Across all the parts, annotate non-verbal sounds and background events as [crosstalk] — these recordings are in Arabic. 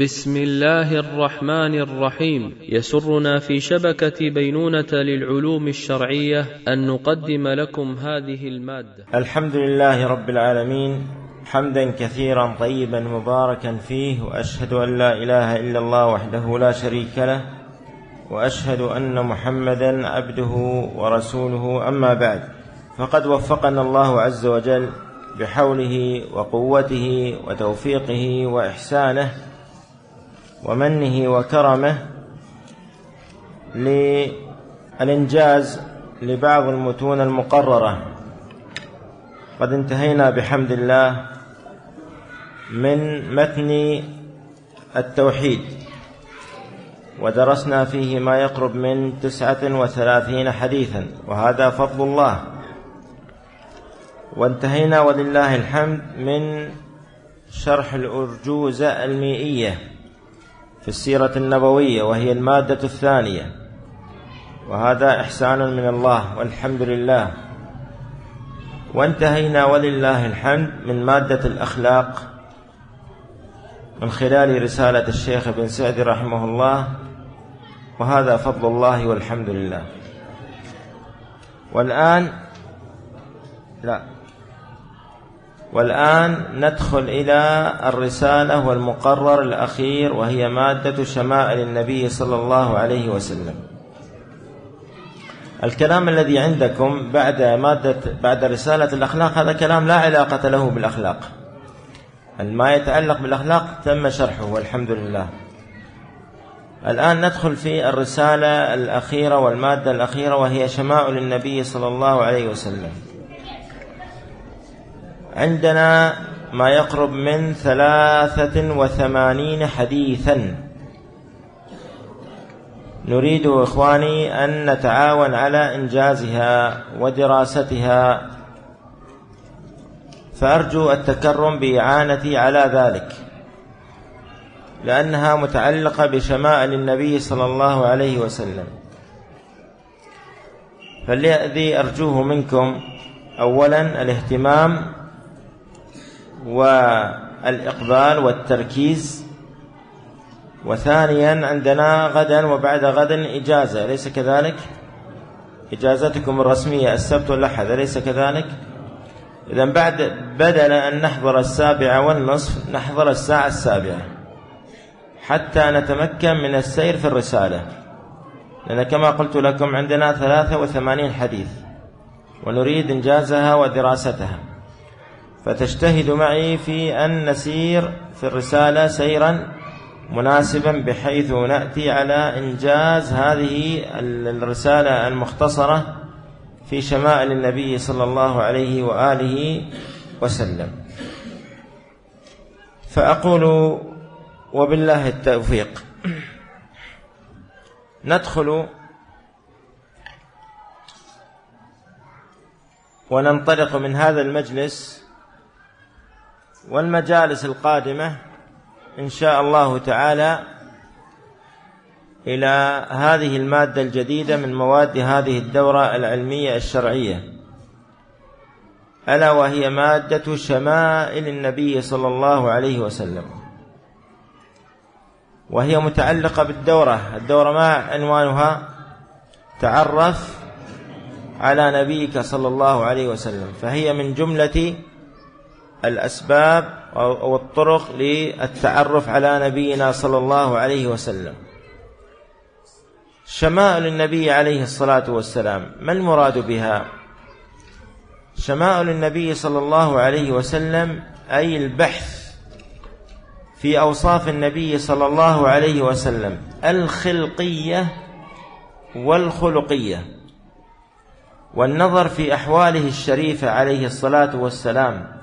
بسم الله الرحمن الرحيم. يسرنا في شبكة بينونة للعلوم الشرعية أن نقدم لكم هذه المادة. الحمد لله رب العالمين حمدا كثيرا طيبا مباركا فيه وأشهد أن لا إله إلا الله وحده لا شريك له وأشهد أن محمدا عبده ورسوله. أما بعد فقد وفقنا الله عز وجل بحوله وقوته وتوفيقه وإحسانه ومنه وكرمه للإنجاز لبعض المتون المقررة. قد انتهينا بحمد الله من متن التوحيد ودرسنا فيه ما يقرب من تسعة وثلاثين حديثا وهذا فضل الله. وانتهينا ولله الحمد من شرح الأرجوزة المئية. في السيرة النبوية وهي المادة الثانية. وهذا إحسان من الله والحمد لله. وانتهينا ولله الحمد من مادة الأخلاق من خلال رسالة الشيخ بن سعد رحمه الله. وهذا فضل الله والحمد لله. والآن لا. والآن ندخل إلى الرسالة والمقرر الأخير وهي مادة شمائل النبي صلى الله عليه وسلم. الكلام الذي عندكم بعد مادة بعد رسالة الأخلاق هذا كلام لا علاقة له بالأخلاق. ما يتعلق بالأخلاق تم شرحه والحمد لله. الآن ندخل في الرسالة الأخيرة والمادة الأخيرة وهي شمائل النبي صلى الله عليه وسلم. عندنا ما يقرب من ثلاثة وثمانين حديثا. نريد إخواني أن نتعاون على إنجازها ودراستها. فأرجو التكرم بإعانتي على ذلك لأنها متعلقة بشمائل النبي صلى الله عليه وسلم. فالذي أرجوه منكم أولا الاهتمام والإقبال والتركيز. وثانيا عندنا غدا وبعد غدا إجازة. أليس كذلك؟ إجازتكم الرسمية السبت والأحد أليس كذلك؟ إذا بعد بدل أن نحضر السابعة والنصف نحضر الساعة السابعة. حتى نتمكن من السير في الرسالة. لأن كما قلت لكم عندنا ثلاثة وثمانين حديث. ونريد إنجازها ودراستها. فتجتهد معي في أن نسير في الرسالة سيرا مناسبا بحيث نأتي على إنجاز هذه الرسالة المختصرة في شمائل النبي صلى الله عليه وآله وسلم. فأقول وبالله التوفيق. ندخل وننطلق من هذا المجلس والمجالس القادمة إن شاء الله تعالى إلى هذه المادة الجديدة من مواد هذه الدورة العلمية الشرعية. ألا وهي مادة شمائل النبي صلى الله عليه وسلم. وهي متعلقة بالدورة. الدورة ما عنوانها؟ تعرف على نبيك صلى الله عليه وسلم. فهي من جملة الأسباب أو الطرق للتعرف على نبينا صلى الله عليه وسلم. شمائل النبي عليه الصلاة والسلام ما المراد بها؟ شمائل النبي صلى الله عليه وسلم أي البحث في أوصاف النبي صلى الله عليه وسلم الخلقية والخلقية والنظر في أحواله الشريفة عليه الصلاة والسلام.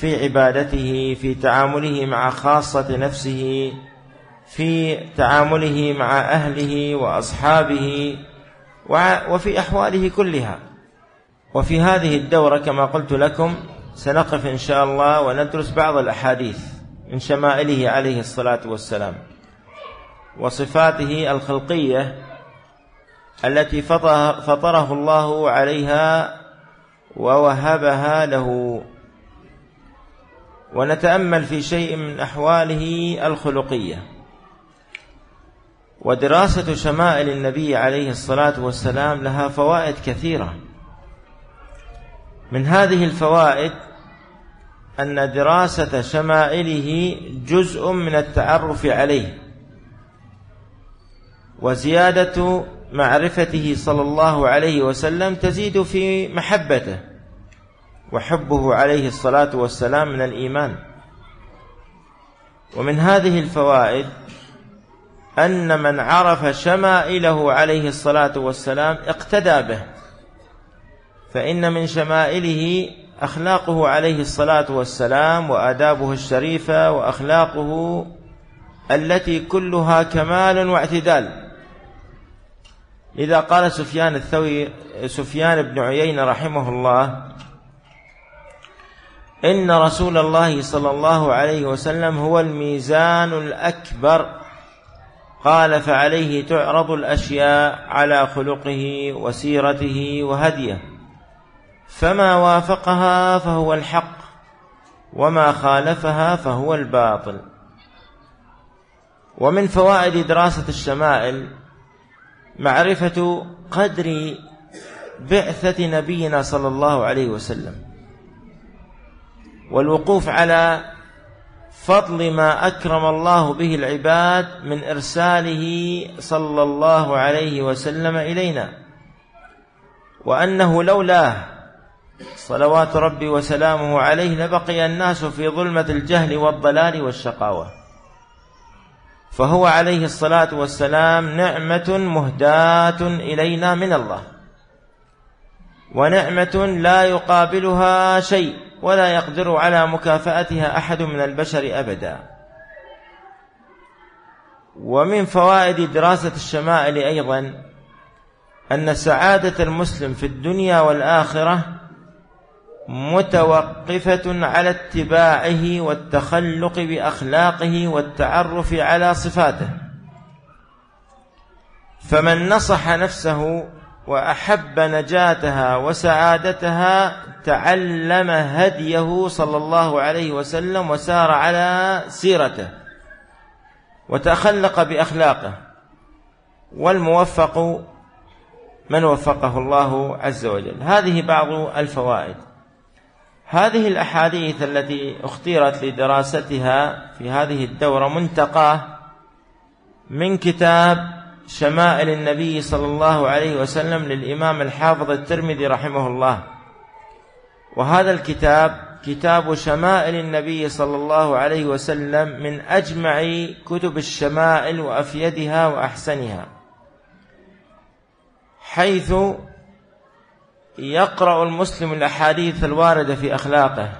في عبادته في تعامله مع خاصة نفسه في تعامله مع أهله وأصحابه وفي أحواله كلها. وفي هذه الدورة كما قلت لكم سنقف إن شاء الله وندرس بعض الأحاديث من شمائله عليه الصلاة والسلام وصفاته الخلقية التي فطره الله عليها ووهبها له. ونتأمل في شيء من أحواله الخلقية. ودراسة شمائل النبي عليه الصلاة والسلام لها فوائد كثيرة. من هذه الفوائد أن دراسة شمائله جزء من التعرف عليه وزيادة معرفته صلى الله عليه وسلم تزيد في محبته. وحبه عليه الصلاة والسلام من الإيمان. ومن هذه الفوائد أن من عرف شمائله عليه الصلاة والسلام اقتدى به فإن من شمائله أخلاقه عليه الصلاة والسلام وآدابه الشريفة وأخلاقه التي كلها كمال واعتدال. إذا قال سفيان الثوري سفيان بن عيينة رحمه الله إن رسول الله صلى الله عليه وسلم هو الميزان الأكبر. قال فعليه تعرض الأشياء على خلقه وسيرته وهديه. فما وافقها فهو الحق وما خالفها فهو الباطل. ومن فوائد دراسة الشمائل معرفة قدر بعثة نبينا صلى الله عليه وسلم. والوقوف على فضل ما أكرم الله به العباد من إرساله صلى الله عليه وسلم إلينا. وأنه لولاه صلوات ربي وسلامه عليه لبقي الناس في ظلمة الجهل والضلال والشقاوة. فهو عليه الصلاة والسلام نعمة مهداة إلينا من الله. ونعمة لا يقابلها شيء. ولا يقدر على مكافأتها أحد من البشر أبدا. ومن فوائد دراسة الشمائل أيضا أن سعادة المسلم في الدنيا والآخرة متوقفة على اتباعه والتخلق بأخلاقه والتعرف على صفاته. فمن نصح نفسه وأحب نجاتها وسعادتها تعلم هديه صلى الله عليه وسلم وسار على سيرته وتخلق بأخلاقه والموفق من وفقه الله عز وجل. هذه بعض الفوائد. هذه الأحاديث التي اختيرت لدراستها في هذه الدورة منتقاة من كتاب شمائل النبي صلى الله عليه وسلم للإمام الحافظ الترمذي رحمه الله. وهذا الكتاب كتاب شمائل النبي صلى الله عليه وسلم من أجمع كتب الشمائل وأفيدها وأحسنها. حيث يقرأ المسلم الأحاديث الواردة في أخلاقه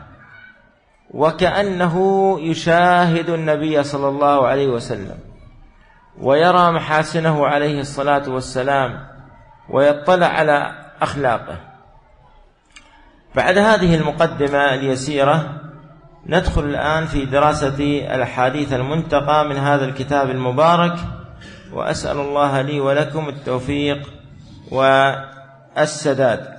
وكأنه يشاهد النبي صلى الله عليه وسلم. ويرى محاسنه عليه الصلاة والسلام ويطلع على أخلاقه. بعد هذه المقدمة اليسيرة ندخل الآن في دراسة الأحاديث المنتقى من هذا الكتاب المبارك وأسأل الله لي ولكم التوفيق والسداد.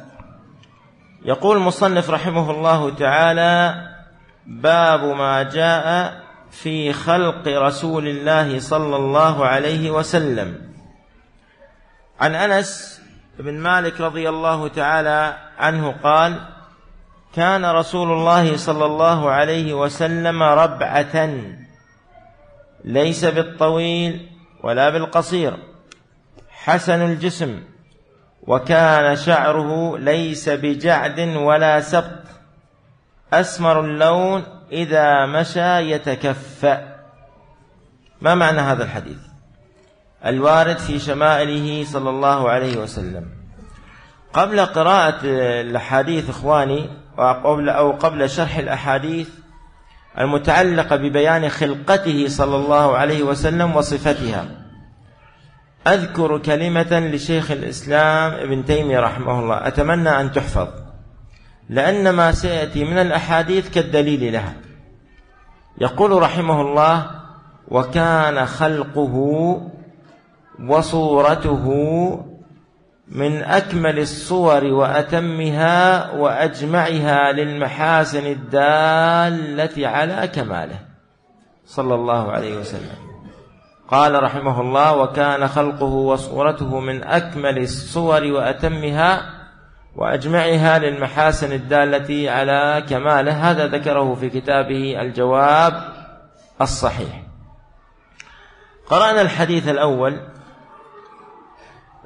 يقول المصنف رحمه الله تعالى باب ما جاء في خلق رسول الله صلى الله عليه وسلم. عن أنس بن مالك رضي الله تعالى عنه قال كان رسول الله صلى الله عليه وسلم ربعة ليس بالطويل ولا بالقصير. حسن الجسم وكان شعره ليس بجعد ولا سبط أسمر اللون إذا مشى يتكفأ. ما معنى هذا الحديث؟ الوارد في شمائله صلى الله عليه وسلم. قبل قراءة الأحاديث إخواني وقبل أو قبل شرح الأحاديث المتعلقة ببيان خلقته صلى الله عليه وسلم وصفتها. أذكر كلمة لشيخ الإسلام ابن تيمية رحمه الله. أتمنى أن تحفظ. لأن ما سيأتي من الأحاديث كالدليل لها. يقول رحمه الله وكان خلقه وصورته من أكمل الصور وأتمها وأجمعها للمحاسن الدالة على كماله. صلى الله عليه وسلم. قال رحمه الله وكان خلقه وصورته من أكمل الصور وأتمها وأجمعها للمحاسن الدالة على كماله. هذا ذكره في كتابه الجواب الصحيح. قرأنا الحديث الأول.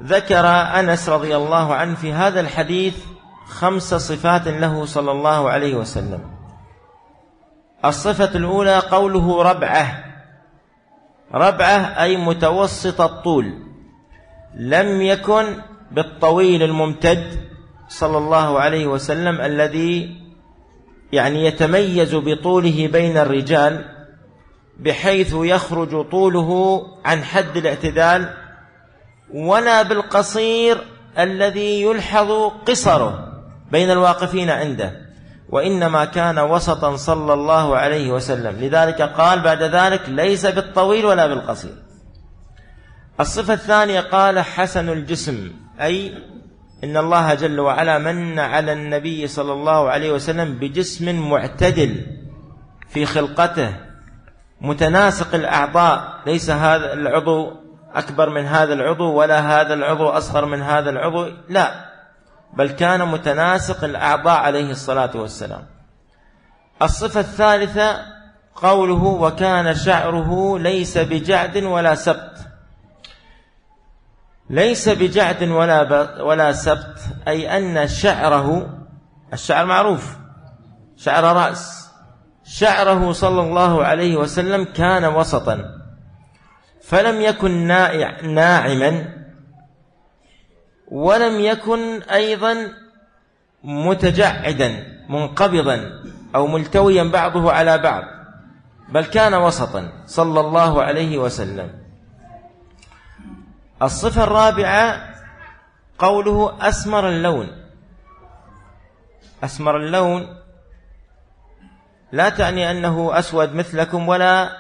ذكر أنس رضي الله عنه في هذا الحديث خمس صفات له صلى الله عليه وسلم. الصفة الأولى قوله ربعة. ربعة أي متوسط الطول. لم يكن بالطويل الممتد. صلى الله عليه وسلم الذي يعني يتميز بطوله بين الرجال بحيث يخرج طوله عن حد الاعتدال ولا بالقصير الذي يلحظ قصره بين الواقفين عنده وإنما كان وسطا صلى الله عليه وسلم. لذلك قال بعد ذلك ليس بالطويل ولا بالقصير. الصفة الثانية قال حسن الجسم أي إن الله جل وعلا من على النبي صلى الله عليه وسلم بجسم معتدل في خلقته متناسق الأعضاء ليس هذا العضو أكبر من هذا العضو ولا هذا العضو أصغر من هذا العضو لا بل كان متناسق الأعضاء عليه الصلاة والسلام. الصفة الثالثة قوله وكان شعره ليس بجعد ولا سبت ليس بجعد ولا ولا سبت أي أن شعره الشعر معروف شعر رأس شعره صلى الله عليه وسلم كان وسطا فلم يكن ناعما ولم يكن أيضا متجعدا منقبضا أو ملتويا بعضه على بعض بل كان وسطا صلى الله عليه وسلم. الصفة الرابعة قوله أسمر اللون. أسمر اللون لا تعني أنه أسود مثلكم ولا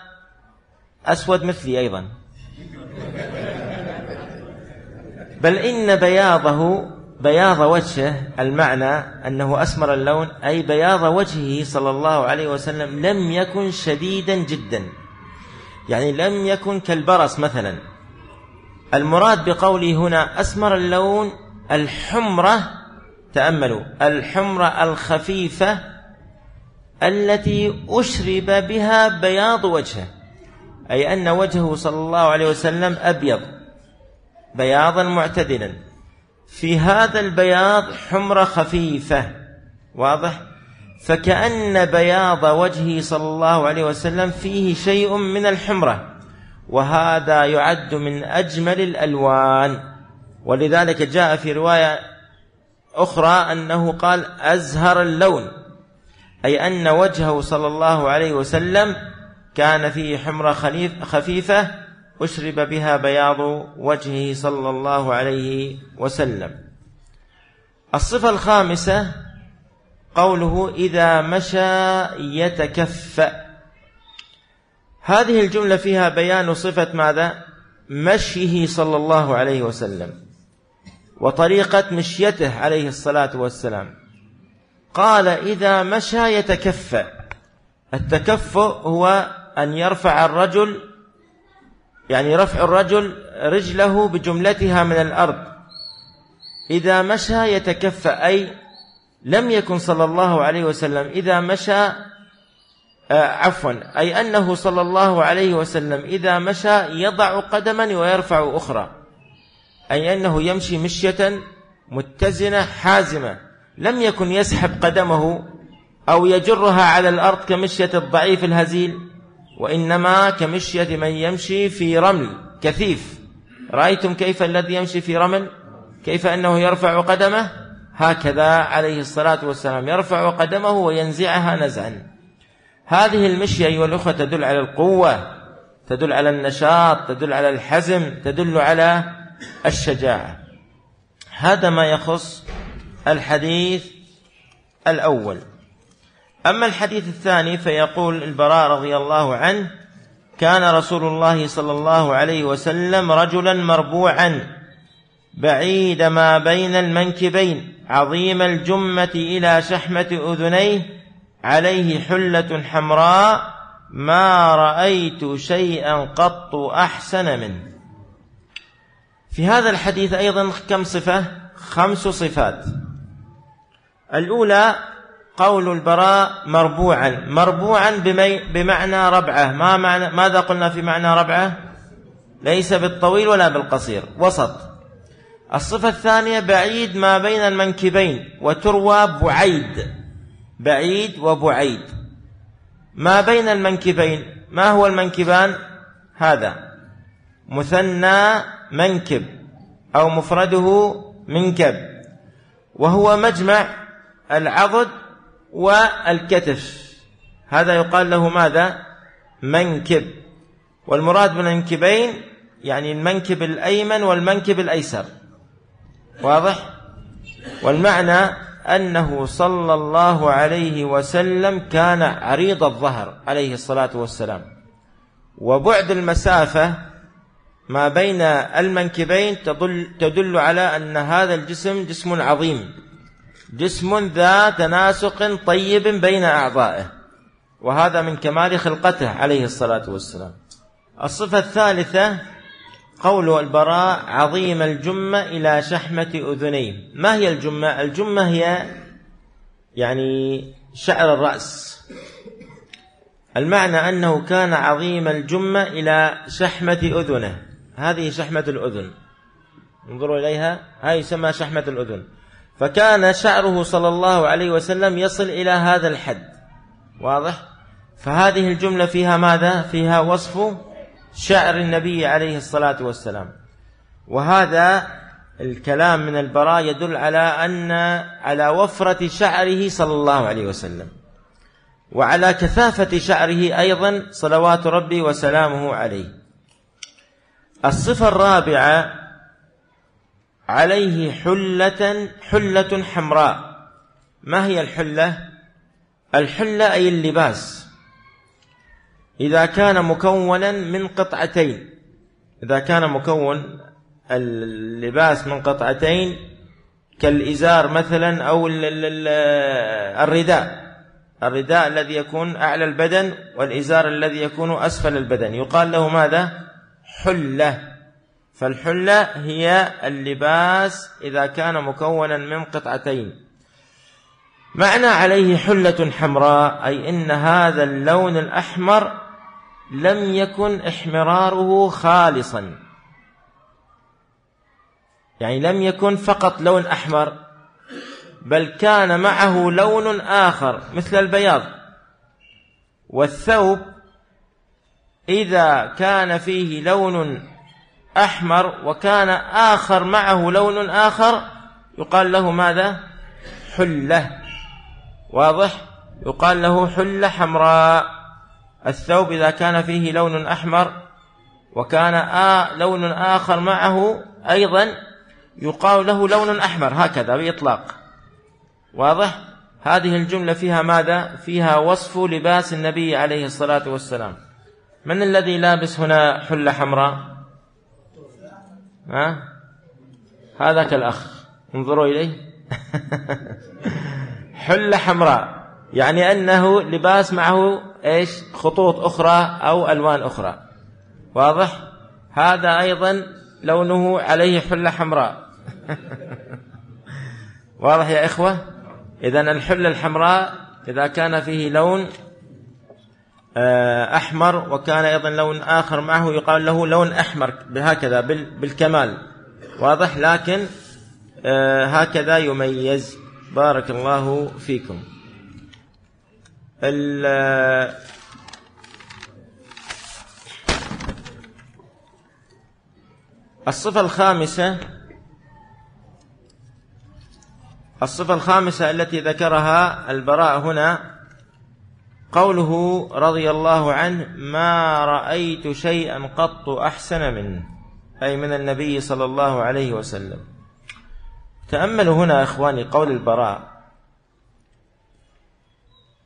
أسود مثلي أيضا. بل إن بياضه بياض وجهه المعنى أنه أسمر اللون أي بياض وجهه صلى الله عليه وسلم لم يكن شديدا جدا. يعني لم يكن كالبرص مثلا. المراد بقوله هنا أسمر اللون الحمرة تأملوا الحمرة الخفيفة التي أشرب بها بياض وجهه أي أن وجهه صلى الله عليه وسلم أبيض بياضا معتدلا. في هذا البياض حمرة خفيفة واضح؟ فكأن بياض وجهه صلى الله عليه وسلم فيه شيء من الحمرة. وهذا يعد من أجمل الألوان. ولذلك جاء في رواية أخرى أنه قال أزهر اللون أي أن وجهه صلى الله عليه وسلم كان فيه حمرة خفيفة أشرب بها بياض وجهه صلى الله عليه وسلم. الصفة الخامسة قوله إذا مشى يتكفأ. هذه الجملة فيها بيان صفة ماذا؟ مشيه صلى الله عليه وسلم وطريقة مشيته عليه الصلاة والسلام. قال إذا مشى يتكفأ التكفؤ هو أن يرفع الرجل يعني رفع الرجل رجله بجملتها من الأرض. إذا مشى يتكفى أي لم يكن صلى الله عليه وسلم إذا مشى عفوا. أي أنه صلى الله عليه وسلم إذا مشى يضع قدما ويرفع أخرى. أي أنه يمشي مشية متزنة حازمة. لم يكن يسحب قدمه أو يجرها على الأرض كمشية الضعيف الهزيل وإنما كمشية من يمشي في رمل كثيف. رأيتم كيف الذي يمشي في رمل؟ كيف أنه يرفع قدمه؟ هكذا عليه الصلاة والسلام. يرفع قدمه وينزعها نزعا. هذه المشية أيها الأخوة تدل على القوة تدل على النشاط تدل على الحزم تدل على الشجاعة. هذا ما يخص الحديث الأول. أما الحديث الثاني فيقول البراء رضي الله عنه كان رسول الله صلى الله عليه وسلم رجلا مربوعا بعيد ما بين المنكبين عظيم الجمة إلى شحمة أذنيه عليه حلة حمراء ما رأيت شيئا قط أحسن منه. في هذا الحديث أيضا كم صفة؟ خمس صفات. الأولى قول البراء مربوعا. مربوعا بمعنى ربعة. ما معنى ماذا قلنا في معنى ربعة؟ ليس بالطويل ولا بالقصير. وسط. الصفة الثانية بعيد ما بين المنكبين وتروى بعيد. بعيد وبعيد. ما بين المنكبين؟ ما هو المنكبان؟ هذا. مثنى منكب أو مفرده منكب. وهو مجمع العضد والكتف. هذا يقال له ماذا؟ منكب. والمراد بالمنكبين يعني المنكب الأيمن والمنكب الأيسر. واضح؟ والمعنى أنه صلى الله عليه وسلم كان عريض الظهر عليه الصلاة والسلام. وبعد المسافة ما بين المنكبين تدل, تدل على أن هذا الجسم جسم عظيم جسم ذا تناسق طيب بين أعضائه وهذا من كمال خلقته عليه الصلاة والسلام. الصفة الثالثة قول البراء عظيم الجمة إلى شحمة أذنيه ما هي الجمة؟ الجمة هي يعني شعر الرأس. المعنى أنه كان عظيم الجمة إلى شحمة أذنه. هذه شحمة الأذن. انظروا إليها. هذه يسمى شحمة الأذن. فكان شعره صلى الله عليه وسلم يصل إلى هذا الحد. واضح؟ فهذه الجملة فيها ماذا؟ فيها وصف شعر النبي عليه الصلاة والسلام. وهذا الكلام من البراء يدل على أن على وفرة شعره صلى الله عليه وسلم. وعلى كثافة شعره أيضا صلوات ربي وسلامه عليه. الصفة الرابعة عليه حلة حلة حمراء. ما هي الحلة؟ الحلة أي اللباس. إذا كان مكونا من قطعتين. إذا كان مكون اللباس من قطعتين كالإزار مثلا أو الرداء. الرداء الذي يكون أعلى البدن والإزار الذي يكون أسفل البدن. يقال له ماذا؟ حلة. فالحلة هي اللباس إذا كان مكونا من قطعتين. معنى عليه حلة حمراء أي إن هذا اللون الأحمر لم يكن إحمراره خالصا. يعني لم يكن فقط لون أحمر بل كان معه لون آخر مثل البياض. والثوب إذا كان فيه لون أحمر وكان آخر معه لون آخر يقال له ماذا؟ حلة. واضح؟ يقال له حلة حمراء. الثوب إذا كان فيه لون أحمر وكان آ لون آخر معه أيضا يقال له لون أحمر هكذا بإطلاق. واضح؟ هذه الجملة فيها ماذا؟ فيها وصف لباس النبي عليه الصلاة والسلام. من الذي لابس هنا حلة حمراء؟ ها؟ هذاك الأخ. انظروا إليه. [laughs] حلة حمراء. يعني أنه لباس معه إيش؟ خطوط أخرى أو ألوان أخرى. واضح؟ هذا أيضا لونه عليه حلة حمراء. [laughs] واضح يا إخوة؟ إذا الحلة الحمراء إذا كان فيه لون آه، أحمر وكان أيضا لون آخر معه يقال له لون أحمر بهكذا بالكمال. واضح؟ لكن آه، هكذا يميز. بارك الله فيكم. الصفة الخامسة الصفة الخامسة التي ذكرها البراء هنا قوله رضي الله عنه ما رأيت شيئا قط أحسن منه. أي من النبي صلى الله عليه وسلم. تأملوا هنا إخواني قول البراء.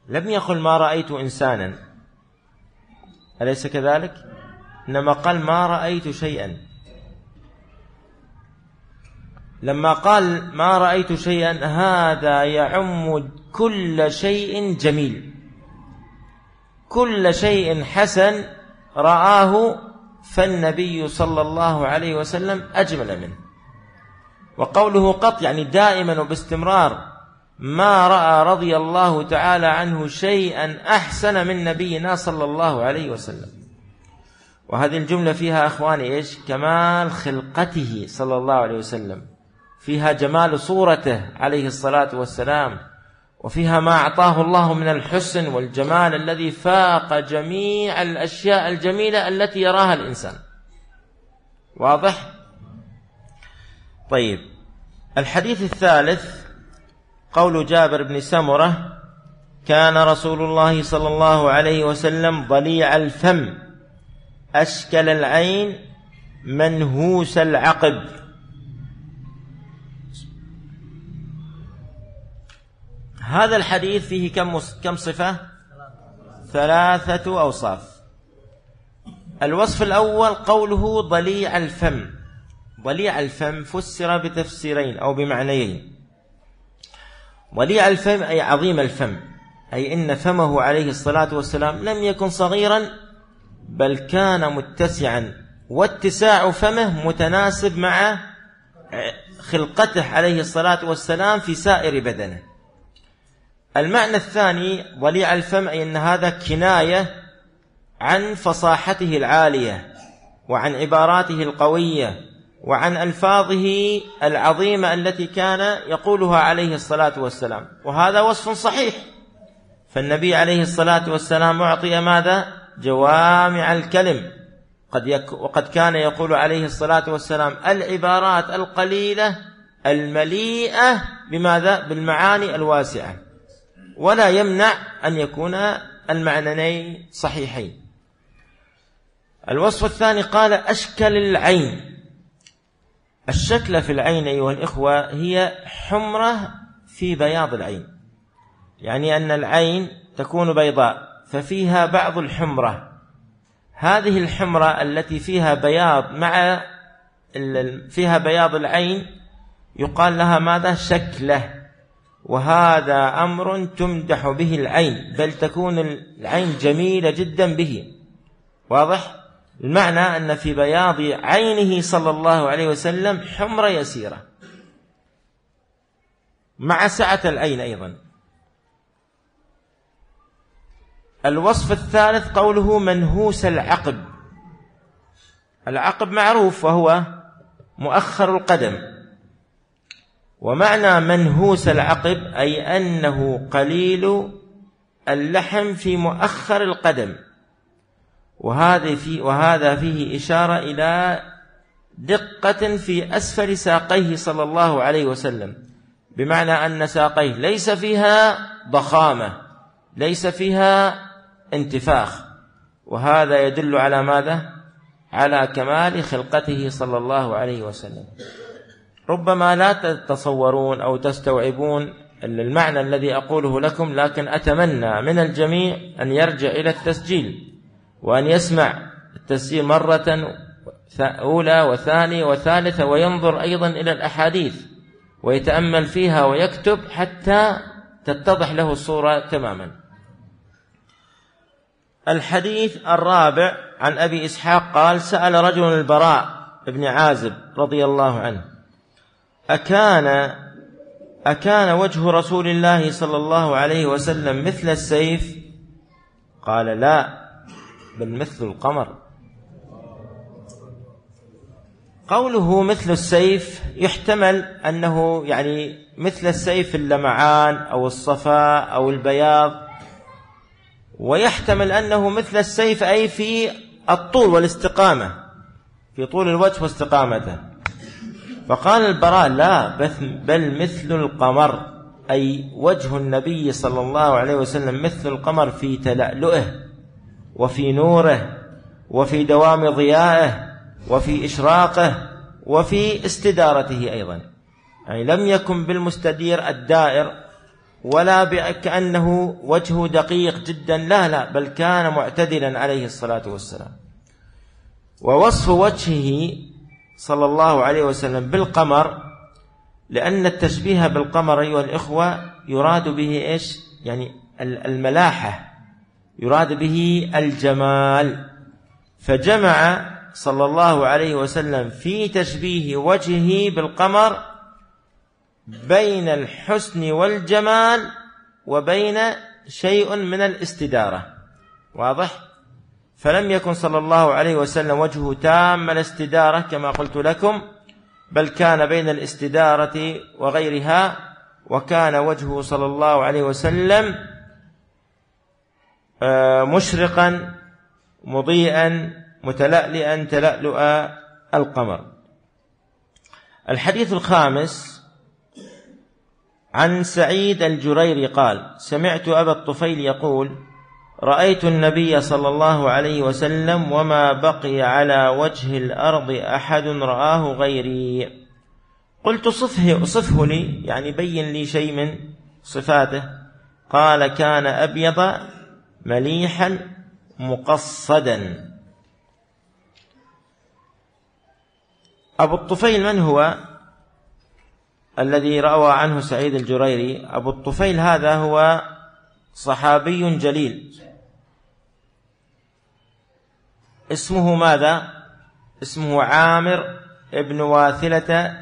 لم يقل ما رأيت إنسانا. أليس كذلك؟ إنما قال ما رأيت شيئا. لما قال ما رأيت شيئا هذا يعم كل شيء جميل. كل شيء حسن رآه فالنبي صلى الله عليه وسلم أجمل منه. وقوله قط يعني دائما وباستمرار ما رأى رضي الله تعالى عنه شيئا أحسن من نبينا صلى الله عليه وسلم. وهذه الجملة فيها أخواني إيش؟ كمال خلقته صلى الله عليه وسلم. فيها جمال صورته عليه الصلاة والسلام. وفيها ما أعطاه الله من الحسن والجمال الذي فاق جميع الأشياء الجميلة التي يراها الإنسان. واضح؟ طيب. الحديث الثالث قول جابر بن سمرة كان رسول الله صلى الله عليه وسلم ضليع الفم أشكل العين منهوس العقب هذا الحديث فيه كم كم صفة؟ ثلاثة أوصاف. الوصف الأول قوله ضليع الفم. ضليع الفم فسر بتفسيرين أو بمعنيين. ضليع الفم أي عظيم الفم أي إن فمه عليه الصلاة والسلام لم يكن صغيرا بل كان متسعا. واتساع فمه متناسب مع خلقته عليه الصلاة والسلام في سائر بدنه. المعنى الثاني ضليع الفم أي أن هذا كناية عن فصاحته العالية وعن عباراته القوية وعن ألفاظه العظيمة التي كان يقولها عليه الصلاة والسلام. وهذا وصف صحيح. فالنبي عليه الصلاة والسلام أعطي ماذا؟ جوامع الكلم. قد يك وقد كان يقول عليه الصلاة والسلام العبارات القليلة المليئة بماذا؟ بالمعاني الواسعة. ولا يمنع أن يكون المعنيين صحيحين. الوصف الثاني قال أشكل العين. الشكل في العين أيها الإخوة هي حمرة في بياض العين. يعني أن العين تكون بيضاء ففيها بعض الحمرة. هذه الحمرة التي فيها بياض مع فيها بياض العين يقال لها ماذا؟ شكلة. وهذا أمر تمدح به العين بل تكون العين جميلة جدا به. واضح؟ المعنى أن في بياض عينه صلى الله عليه وسلم حمرة يسيرة مع سعة العين أيضا. الوصف الثالث قوله منهوس العقب. العقب معروف وهو مؤخر القدم. ومعنى منهوس العقب أي أنه قليل اللحم في مؤخر القدم. وهذا في وهذا فيه إشارة إلى دقة في أسفل ساقيه صلى الله عليه وسلم بمعنى أن ساقيه ليس فيها ضخامة ليس فيها انتفاخ وهذا يدل على ماذا؟ على كمال خلقته صلى الله عليه وسلم ربما لا تتصورون أو تستوعبون المعنى الذي أقوله لكم لكن أتمنى من الجميع أن يرجع إلى التسجيل وأن يسمع التسجيل مرة أولى وثانية وثالثة وينظر أيضا إلى الأحاديث ويتأمل فيها ويكتب حتى تتضح له الصورة تماما. الحديث الرابع عن أبي إسحاق قال سأل رجل البراء بن عازب رضي الله عنه أكان أكان وجه رسول الله صلى الله عليه وسلم مثل السيف؟ قال لا. بل مثل القمر. قوله مثل السيف يحتمل أنه يعني مثل السيف اللمعان أو الصفاء أو البياض ويحتمل أنه مثل السيف أي في الطول والاستقامة في طول الوجه واستقامته. فقال البراء لا بل مثل القمر أي وجه النبي صلى الله عليه وسلم مثل القمر في تلألؤه. وفي نوره وفي دوام ضيائه وفي إشراقه وفي استدارته أيضا. يعني لم يكن بالمستدير الدائر ولا كأنه وجهه دقيق جدا لا لا بل كان معتدلا عليه الصلاة والسلام. ووصف وجهه صلى الله عليه وسلم بالقمر لأن التشبيه بالقمر أيها الإخوة يراد به إيش؟ يعني الملاحة. يراد به الجمال. فجمع صلى الله عليه وسلم في تشبيه وجهه بالقمر بين الحسن والجمال وبين شيء من الاستدارة. واضح؟ فلم يكن صلى الله عليه وسلم وجهه تام الاستدارة كما قلت لكم بل كان بين الاستدارة وغيرها وكان وجهه صلى الله عليه وسلم مشرقا مضيئا متلألئا تلألؤ القمر. الحديث الخامس عن سعيد الجريري قال سمعت أبا الطفيل يقول رأيت النبي صلى الله عليه وسلم وما بقي على وجه الأرض أحد رآه غيري. قلت صفه صفه لي يعني بين لي شيء من صفاته. قال كان أبيض مليحا مقصدا. أبو الطفيل من هو؟ الذي روى عنه سعيد الجريري. أبو الطفيل هذا هو صحابي جليل. اسمه ماذا؟ اسمه عامر ابن واثلة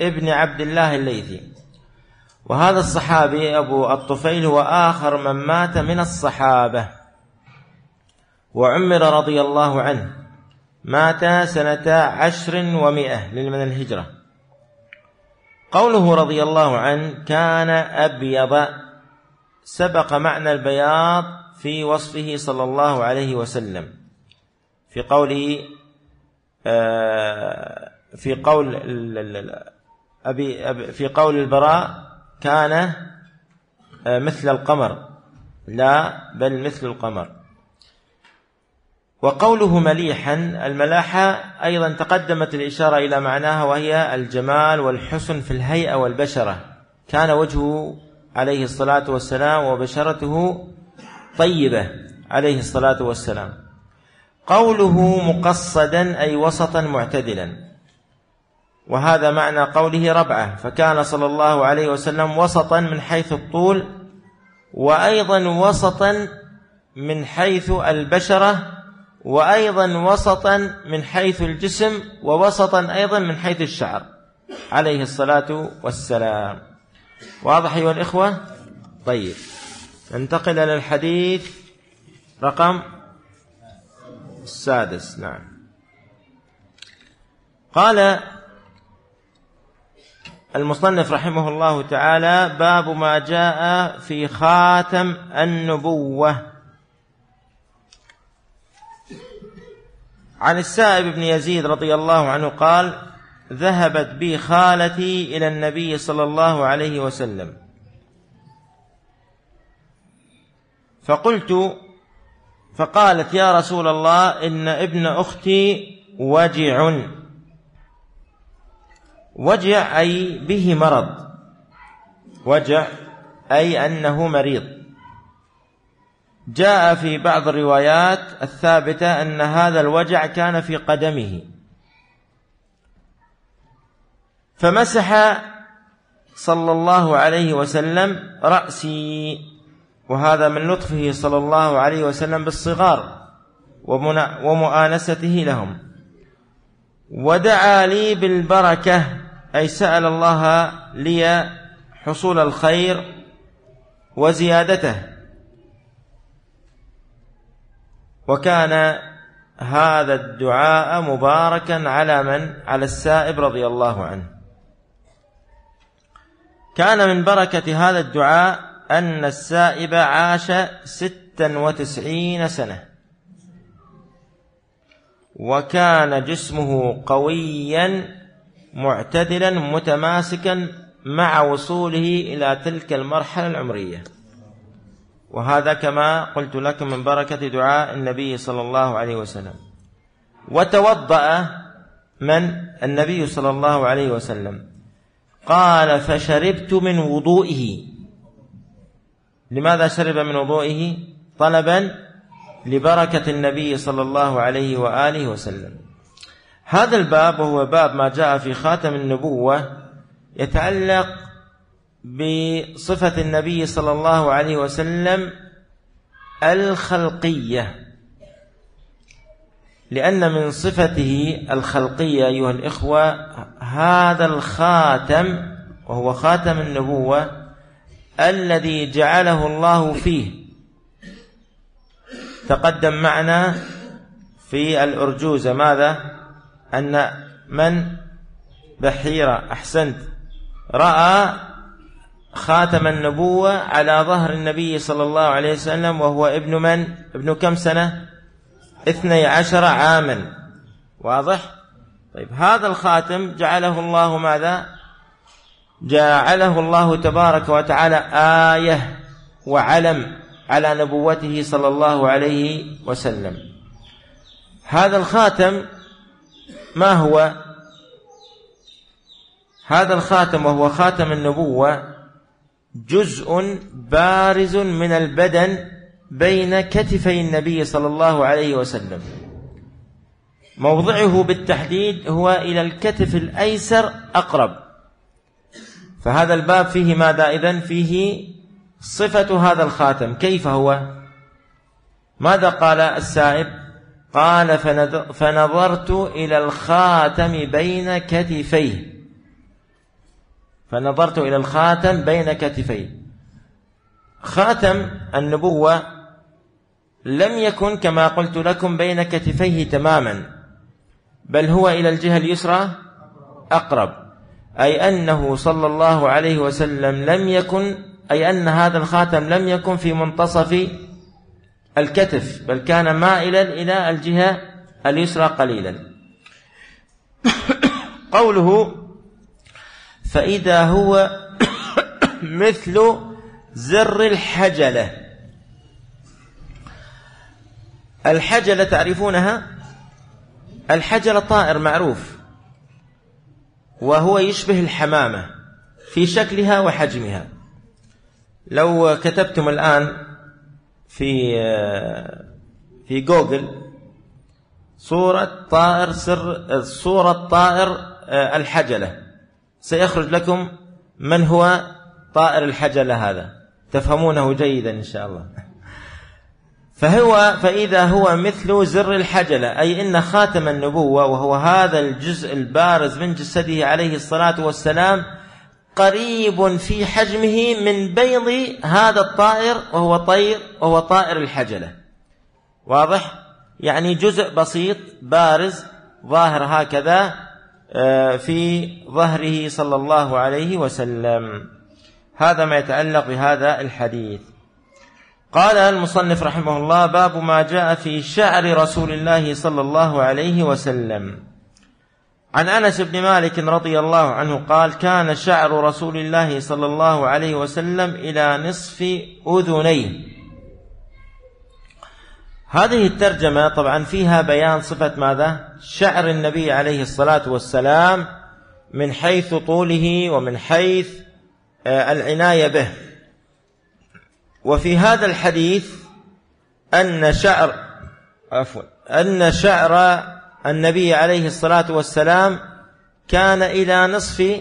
ابن عبد الله الليثي. وهذا الصحابي أبو الطفيل هو آخر من مات من الصحابة. وعمر رضي الله عنه مات سنة عشر ومئة من الهجرة. قوله رضي الله عنه كان أبيض سبق معنى البياض في وصفه صلى الله عليه وسلم. في قوله آه، في قول أبي في قول البراء كان آه، مثل القمر. لا بل مثل القمر. وقوله مليحا الملاحة أيضا تقدمت الإشارة إلى معناها وهي الجمال والحسن في الهيئة والبشرة. كان وجهه عليه الصلاة والسلام وبشرته طيبة عليه الصلاة والسلام. قوله مقصدا أي وسطا معتدلا. وهذا معنى قوله ربعة فكان صلى الله عليه وسلم وسطا من حيث الطول وأيضا وسطا من حيث البشرة وأيضا وسطا من حيث الجسم ووسطا أيضا من حيث الشعر. عليه الصلاة والسلام. واضح أيها الإخوة؟ طيب. ننتقل إلى الحديث. رقم السادس نعم. قال المصنف رحمه الله تعالى باب ما جاء في خاتم النبوة. عن السائب بن يزيد رضي الله عنه قال ذهبت بي خالتي إلى النبي صلى الله عليه وسلم. فقلت فقالت يا رسول الله إن ابن أختي وجع. وجع أي به مرض. وجع أي أنه مريض. جاء في بعض الروايات الثابتة أن هذا الوجع كان في قدمه. فمسح صلى الله عليه وسلم رأسي وهذا من لطفه صلى الله عليه وسلم بالصغار ومؤانسته لهم. ودعا لي بالبركة أي سأل الله لي حصول الخير وزيادته. وكان هذا الدعاء مباركا على من؟ على السائب رضي الله عنه. كان من بركة هذا الدعاء أن السائب عاش ستا وتسعين سنة. وكان جسمه قويا معتدلا متماسكا مع وصوله إلى تلك المرحلة العمرية. وهذا كما قلت لكم من بركة دعاء النبي صلى الله عليه وسلم. وتوضأ من؟ النبي صلى الله عليه وسلم. قال فشربت من وضوئه. لماذا شرب من وضوئه؟ طلبا لبركة النبي صلى الله عليه وآله وسلم. هذا الباب وهو باب ما جاء في خاتم النبوة يتعلق بصفة النبي صلى الله عليه وسلم الخلقية. لأن من صفته الخلقية أيها الإخوة هذا الخاتم وهو خاتم النبوة الذي جعله الله فيه. تقدم معنا في الأرجوزة. ماذا؟ أن من بحيرة أحسنت رأى خاتم النبوة على ظهر النبي صلى الله عليه وسلم وهو ابن من؟ ابن كم سنة؟ اثني عشر عاما. واضح؟ طيب هذا الخاتم جعله الله ماذا؟ جعله الله تبارك وتعالى آية وعلم على نبوته صلى الله عليه وسلم. هذا الخاتم ما هو هذا الخاتم وهو خاتم النبوة جزء بارز من البدن بين كتفي النبي صلى الله عليه وسلم. موضعه بالتحديد هو إلى الكتف الأيسر أقرب. فهذا الباب فيه ماذا إذن؟ فيه صفة هذا الخاتم. كيف هو؟ ماذا قال السائب؟ قال فنظرت إلى الخاتم بين كتفيه. فنظرت إلى الخاتم بين كتفيه. خاتم النبوة لم يكن كما قلت لكم بين كتفيه تماما بل هو إلى الجهة اليسرى أقرب. أي أنه صلى الله عليه وسلم لم يكن أي أن هذا الخاتم لم يكن في منتصف الكتف بل كان مائلا إلى الجهة اليسرى قليلا. قوله فإذا هو مثل زر الحجلة. الحجلة تعرفونها؟ الحجلة طائر معروف وهو يشبه الحمامة في شكلها وحجمها. لو كتبتم الآن في في جوجل. صورة طائر سر صورة طائر الحجلة. سيخرج لكم من هو طائر الحجلة هذا. تفهمونه جيدا إن شاء الله. فهو فإذا هو مثل زر الحجلة أي إن خاتم النبوة وهو هذا الجزء البارز من جسده عليه الصلاة والسلام قريب في حجمه من بيض هذا الطائر وهو طير وهو طائر الحجلة. واضح؟ يعني جزء بسيط بارز ظاهر هكذا آه، في ظهره صلى الله عليه وسلم. هذا ما يتعلق بهذا الحديث. قال المصنف رحمه الله باب ما جاء في شعر رسول الله صلى الله عليه وسلم. عن أنس بن مالك رضي الله عنه قال كان شعر رسول الله صلى الله عليه وسلم إلى نصف اذنيه هذه الترجمة طبعا فيها بيان صفة ماذا؟ شعر النبي عليه الصلاة والسلام من حيث طوله ومن حيث آه، العناية به. وفي هذا الحديث أن شعر عفوا أن شعر النبي عليه الصلاة والسلام كان إلى نصف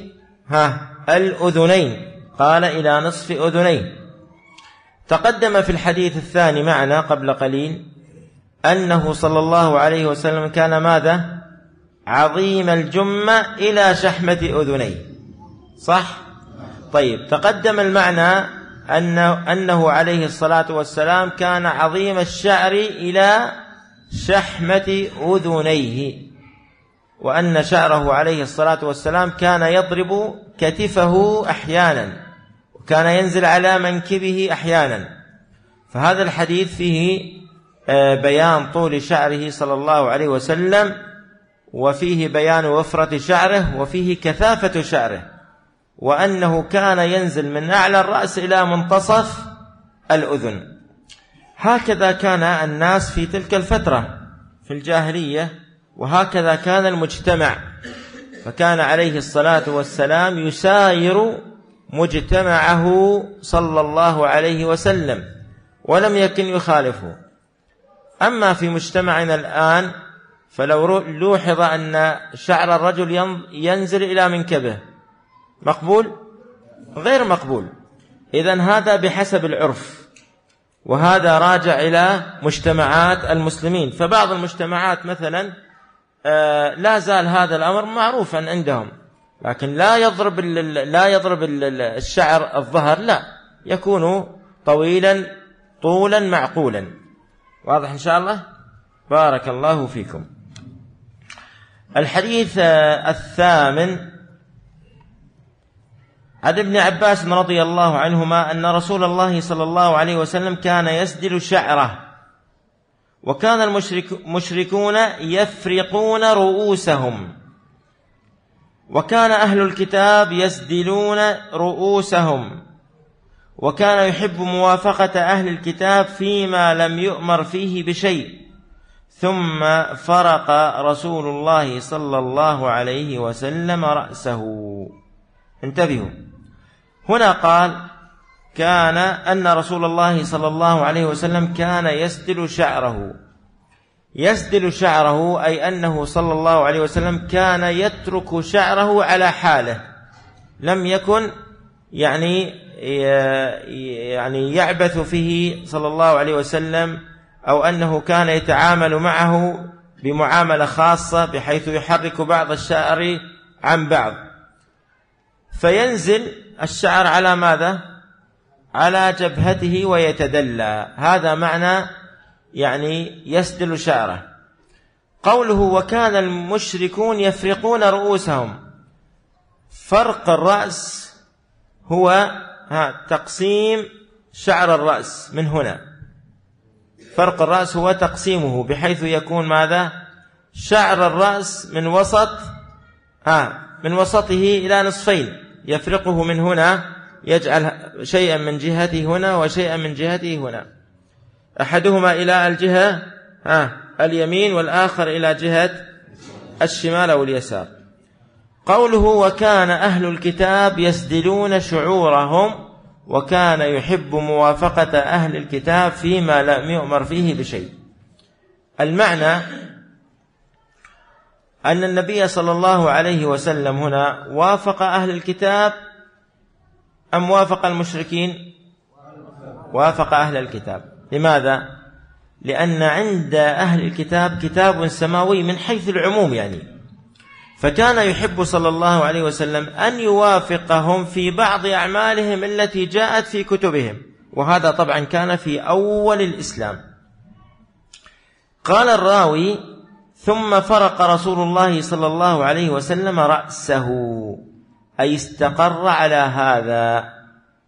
ها الأذنين. قال إلى نصف أذنين. تقدم في الحديث الثاني معنا قبل قليل أنه صلى الله عليه وسلم كان ماذا؟ عظيم الجمة إلى شحمة أذنيه. صح؟ طيب تقدم المعنى أنه, أنه عليه الصلاة والسلام كان عظيم الشعر إلى شحمة أذنيه وأن شعره عليه الصلاة والسلام كان يضرب كتفه أحيانا وكان ينزل على منكبه أحيانا. فهذا الحديث فيه آه، بيان طول شعره صلى الله عليه وسلم وفيه بيان وفرة شعره وفيه كثافة شعره وأنه كان ينزل من أعلى الرأس إلى منتصف الأذن. هكذا كان الناس في تلك الفترة في الجاهلية وهكذا كان المجتمع. فكان عليه الصلاة والسلام يساير مجتمعه صلى الله عليه وسلم ولم يكن يخالفه. أما في مجتمعنا الآن فلو لوحظ أن شعر الرجل ينزل إلى منكبه. مقبول؟ غير مقبول. إذا هذا بحسب العرف. وهذا راجع إلى مجتمعات المسلمين. فبعض المجتمعات مثلا آه، لا زال هذا الأمر معروفا عندهم. لكن لا يضرب لا يضرب الشعر الظهر لا. يكون طويلا طولا معقولا. واضح إن شاء الله؟ بارك الله فيكم. الحديث الثامن عن ابن عباس رضي الله عنهما أن رسول الله صلى الله عليه وسلم كان يسدل شعره. وكان المشركون يفرقون رؤوسهم. وكان أهل الكتاب يسدلون رؤوسهم. وكان يحب موافقة أهل الكتاب فيما لم يؤمر فيه بشيء. ثم فرق رسول الله صلى الله عليه وسلم رأسه. انتبهوا. هنا قال كان أن رسول الله صلى الله عليه وسلم كان يسدل شعره. يسدل شعره أي أنه صلى الله عليه وسلم كان يترك شعره على حاله. لم يكن يعني يعني يعبث فيه صلى الله عليه وسلم أو أنه كان يتعامل معه بمعاملة خاصة بحيث يحرك بعض الشعر عن بعض. فينزل الشعر على ماذا؟ على جبهته ويتدلى. هذا معنى يعني يسدل شعره. قوله وكان المشركون يفرقون رؤوسهم. فرق الرأس هو ها تقسيم شعر الرأس من هنا. فرق الرأس هو تقسيمه بحيث يكون ماذا؟ شعر الرأس من وسط ها من وسطه إلى نصفين. يفرقه من هنا يجعل شيئا من جهته هنا وشيئا من جهته هنا. أحدهما إلى الجهة ها اليمين والآخر إلى جهة الشمال أو اليسار. قوله وكان أهل الكتاب يسدلون شعورهم وكان يحب موافقة أهل الكتاب فيما لم يؤمر فيه بشيء. المعنى أن النبي صلى الله عليه وسلم هنا وافق أهل الكتاب أم وافق المشركين؟ وافق أهل الكتاب. لماذا؟ لأن عند أهل الكتاب كتاب سماوي من حيث العموم يعني. فكان يحب صلى الله عليه وسلم أن يوافقهم في بعض أعمالهم التي جاءت في كتبهم. وهذا طبعا كان في أول الإسلام. قال الراوي ثم فرق رسول الله صلى الله عليه وسلم رأسه أي استقر على هذا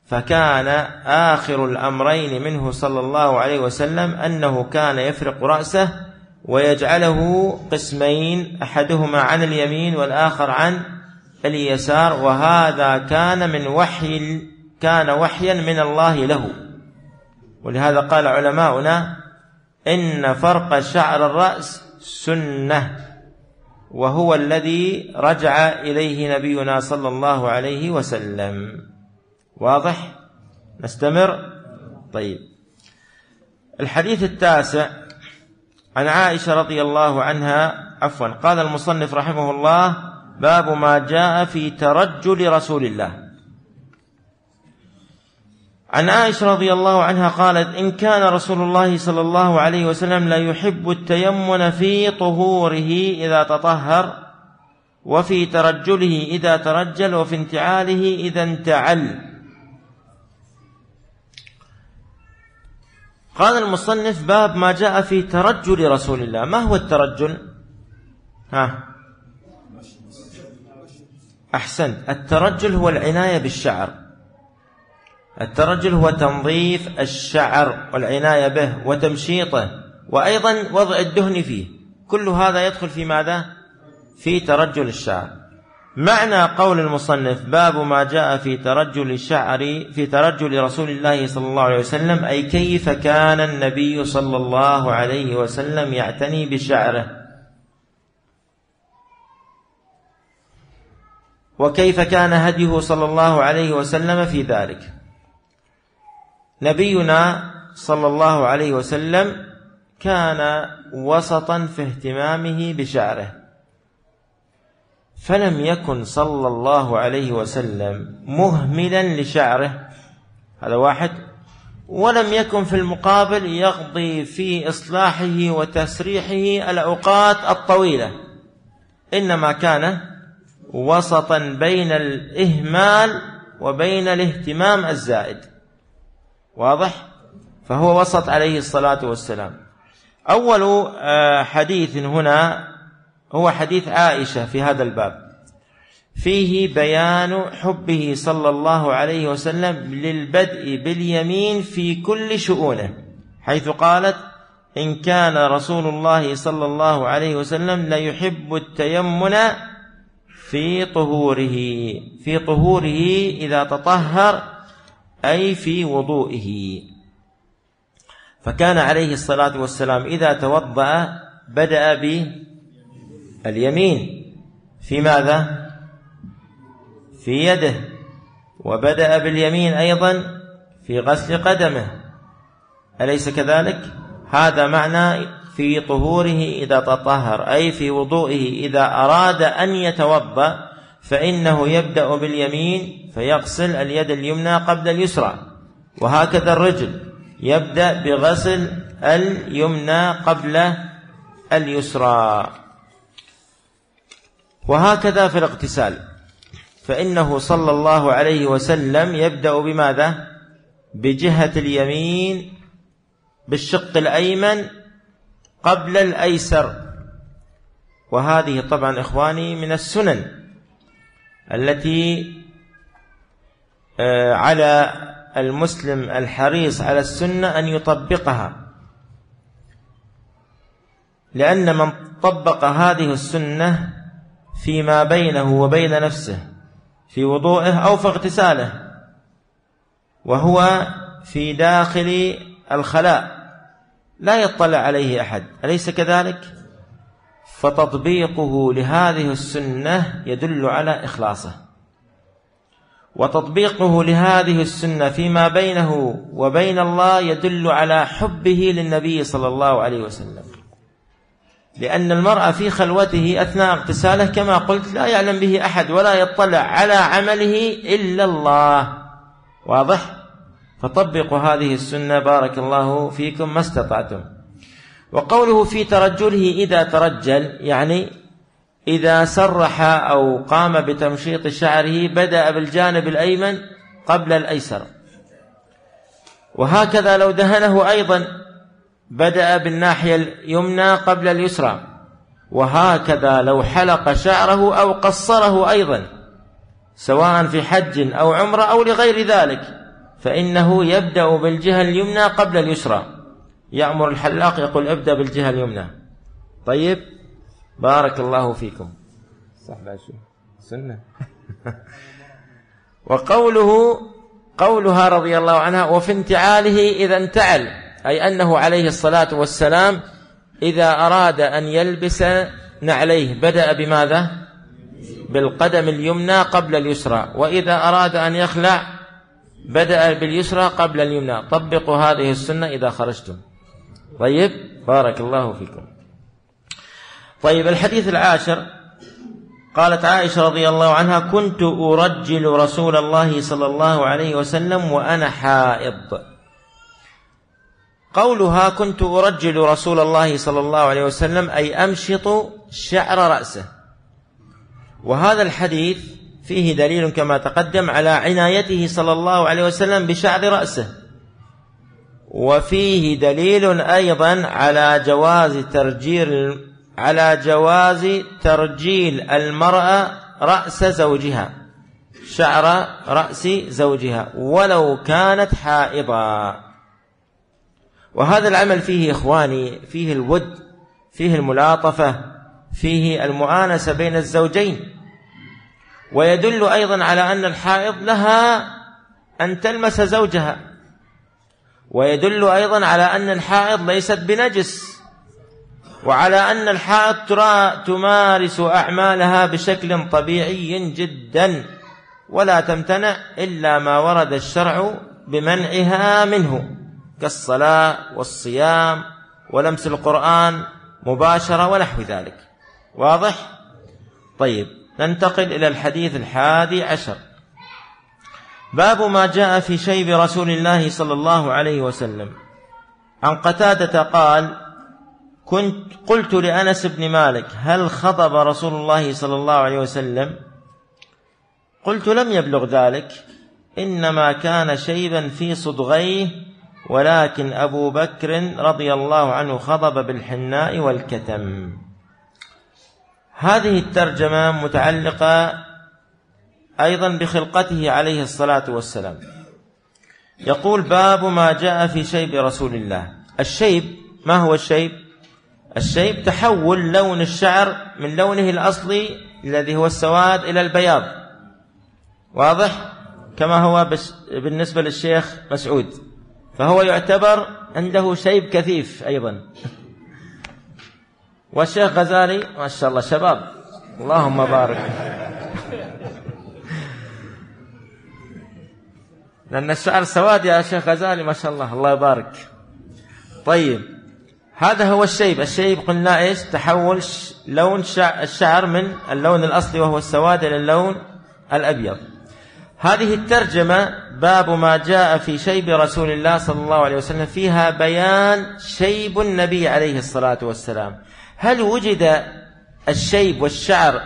فكان آخر الأمرين منه صلى الله عليه وسلم أنه كان يفرق رأسه ويجعله قسمين أحدهما عن اليمين والآخر عن اليسار وهذا كان من وحي كان وحيا من الله له. ولهذا قال علماؤنا إن فرق شعر الرأس سنة وهو الذي رجع إليه نبينا صلى الله عليه وسلم. واضح؟ نستمر؟ طيب. الحديث التاسع عن عائشة رضي الله عنها عفوا قال المصنف رحمه الله باب ما جاء في ترجل رسول الله. عن عائشة رضي الله عنها قالت إن كان رسول الله صلى الله عليه وسلم لا يحب التيمن في طهوره إذا تطهر وفي ترجله إذا ترجل وفي انتعاله إذا انتعل. قال المصنف باب ما جاء في ترجل رسول الله. ما هو الترجل؟ ها؟ أحسنت الترجل هو العناية بالشعر. الترجل هو تنظيف الشعر والعناية به وتمشيطه وأيضا وضع الدهن فيه. كل هذا يدخل في ماذا؟ في ترجل الشعر. معنى قول المصنف باب ما جاء في ترجل الشعر في ترجل رسول الله صلى الله عليه وسلم أي كيف كان النبي صلى الله عليه وسلم يعتني بشعره؟ وكيف كان هديه صلى الله عليه وسلم في ذلك؟ نبينا صلى الله عليه وسلم كان وسطا في اهتمامه بشعره. فلم يكن صلى الله عليه وسلم مهملا لشعره. هذا واحد. ولم يكن في المقابل يقضي في إصلاحه وتسريحه الأوقات الطويلة. إنما كان وسطا بين الإهمال وبين الاهتمام الزائد. واضح؟ فهو وسط عليه الصلاة والسلام. أول آه، حديث هنا هو حديث عائشة في هذا الباب. فيه بيان حبه صلى الله عليه وسلم للبدء باليمين في كل شؤونه حيث قالت إن كان رسول الله صلى الله عليه وسلم ليحب التيمن في طهوره في طهوره إذا تطهر أي في وضوئه فكان عليه الصلاة والسلام إذا توضأ بدأ باليمين في ماذا؟ في يده وبدأ باليمين أيضا في غسل قدمه أليس كذلك؟ هذا معنى في طهوره إذا تطهر أي في وضوئه إذا أراد أن يتوضأ فإنه يبدأ باليمين فيغسل اليد اليمنى قبل اليسرى. وهكذا الرجل يبدأ بغسل اليمنى قبل اليسرى. وهكذا في الاغتسال. فإنه صلى الله عليه وسلم يبدأ بماذا؟ بجهة اليمين بالشق الأيمن قبل الأيسر. وهذه طبعا إخواني من السنن. التي آه، على المسلم الحريص على السنة أن يطبقها لأن من طبق هذه السنة فيما بينه وبين نفسه في وضوءه أو في اغتساله وهو في داخل الخلاء لا يطلع عليه أحد أليس كذلك؟ فتطبيقه لهذه السنة يدل على إخلاصه. وتطبيقه لهذه السنة فيما بينه وبين الله يدل على حبه للنبي صلى الله عليه وسلم. لأن المرأة في خلوته أثناء اغتساله كما قلت لا يعلم به أحد ولا يطلع على عمله إلا الله. واضح؟ فطبقوا هذه السنة بارك الله فيكم ما استطعتم. وقوله في ترجله إذا ترجل يعني إذا سرح أو قام بتمشيط شعره بدأ بالجانب الأيمن قبل الأيسر. وهكذا لو دهنه أيضا بدأ بالناحية اليمنى قبل اليسرى. وهكذا لو حلق شعره أو قصره أيضا سواء في حج أو عمرة أو لغير ذلك فإنه يبدأ بالجهة اليمنى قبل اليسرى. يأمر الحلاق يقول ابدأ بالجهة اليمنى. طيب. بارك الله فيكم. صح سنة. [laughs] وقوله قولها رضي الله عنها وفي انتعاله إذا انتعل أي أنه عليه الصلاة والسلام إذا أراد أن يلبس نعليه. بدأ بماذا؟ بالقدم اليمنى قبل اليسرى. وإذا أراد أن يخلع بدأ باليسرى قبل اليمنى. طبقوا هذه السنة إذا خرجتم. طيب بارك الله فيكم. طيب الحديث العاشر قالت عائشة رضي الله عنها كنت أرجل رسول الله صلى الله عليه وسلم وأنا حائض. قولها كنت أرجل رسول الله صلى الله عليه وسلم أي أمشط شعر رأسه. وهذا الحديث فيه دليل كما تقدم على عنايته صلى الله عليه وسلم بشعر رأسه. وفيه دليل أيضا على جواز ترجيل على جواز ترجيل المرأة رأس زوجها شعر رأس زوجها ولو كانت حائضا. وهذا العمل فيه إخواني فيه الود فيه الملاطفة فيه المؤانسة بين الزوجين. ويدل أيضا على أن الحائض لها أن تلمس زوجها. ويدل أيضا على أن الحائض ليست بنجس وعلى أن الحائض تمارس أعمالها بشكل طبيعي جدا ولا تمتنع إلا ما ورد الشرع بمنعها منه كالصلاة والصيام ولمس القرآن مباشرة ونحو ذلك واضح؟ طيب ننتقل إلى الحديث الحادي عشر باب ما جاء في شيب رسول الله صلى الله عليه وسلم. عن قتادة قال كنت قلت لأنس بن مالك هل خضب رسول الله صلى الله عليه وسلم؟ قلت لم يبلغ ذلك. إنما كان شيبا في صدغيه ولكن أبو بكر رضي الله عنه خضب بالحناء والكتم. هذه الترجمة متعلقة أيضا بخلقته عليه الصلاة والسلام. يقول باب ما جاء في شيب رسول الله. الشيب ما هو الشيب؟ الشيب تحول لون الشعر من لونه الأصلي الذي هو السواد إلى البياض. واضح؟ كما هو بالنسبة للشيخ مسعود. فهو يعتبر عنده شيب كثيف أيضا. والشيخ غزالي ما شاء الله شباب. اللهم بارك. لأن الشعر سواد يا شيخ غزالي ما شاء الله الله يبارك. طيب هذا هو الشيب. الشيب قلنا إيش؟ تحول لون الشعر من اللون الأصلي وهو السواد إلى اللون الأبيض. هذه الترجمة باب ما جاء في شيب رسول الله صلى الله عليه وسلم فيها بيان شيب النبي عليه الصلاة والسلام. هل وجد الشيب والشعر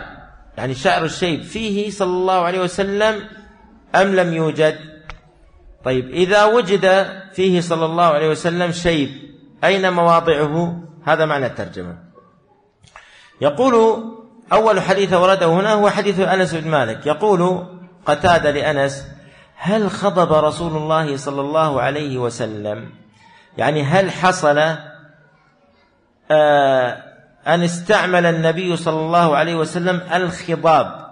يعني شعر الشيب فيه صلى الله عليه وسلم أم لم يوجد؟ طيب إذا وجد فيه صلى الله عليه وسلم شيب أين مواضعه؟ هذا معنى الترجمة. يقول أول حديث ورده هنا هو حديث أنس بن مالك. يقول قتادة لأنس هل خضب رسول الله صلى الله عليه وسلم؟ يعني هل حصل آه أن استعمل النبي صلى الله عليه وسلم الخضاب؟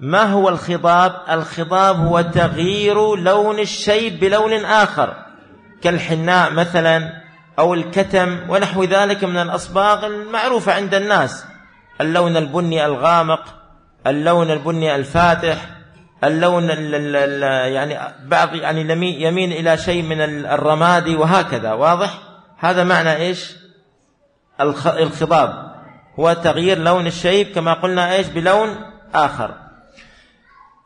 ما هو الخضاب؟ الخضاب هو تغيير لون الشيب بلون آخر كالحناء مثلا أو الكتم ونحو ذلك من الأصباغ المعروفة عند الناس. اللون البني الغامق اللون البني الفاتح اللون يعني بعض يعني يمين إلى شيء من الرمادي وهكذا واضح؟ هذا معنى إيش؟ الخضاب. هو تغيير لون الشيب كما قلنا إيش؟ بلون آخر.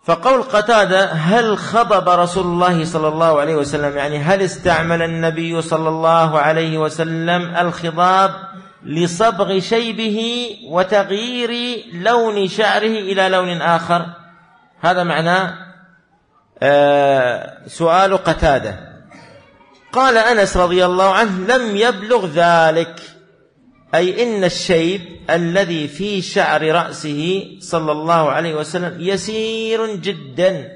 فقول قتادة هل خضب رسول الله صلى الله عليه وسلم؟ يعني هل استعمل النبي صلى الله عليه وسلم الخضاب لصبغ شيبه وتغيير لون شعره إلى لون آخر؟ هذا معناه آه، سؤال قتادة. قال أنس رضي الله عنه لم يبلغ ذلك. أي إن الشيب الذي في شعر رأسه صلى الله عليه وسلم يسير جدا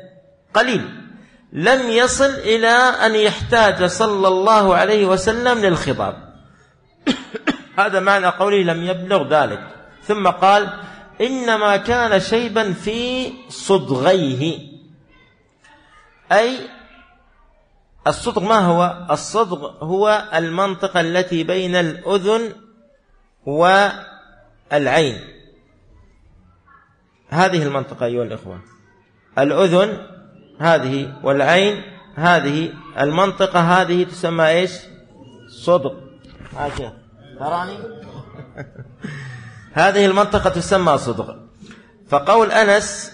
قليل. لم يصل إلى أن يحتاج صلى الله عليه وسلم للخضاب. [coughs] هذا معنى قوله لم يبلغ ذلك. ثم قال إنما كان شيبا في صدغيه. أي الصدغ ما هو؟ الصدغ هو المنطقة التي بين الأذن والعين. هذه المنطقة أيها الإخوة. الأذن هذه والعين هذه المنطقة هذه تسمى إيش؟ صدق. هذه تراني؟ [laughs] هذه المنطقة تسمى صدغ فقول أنس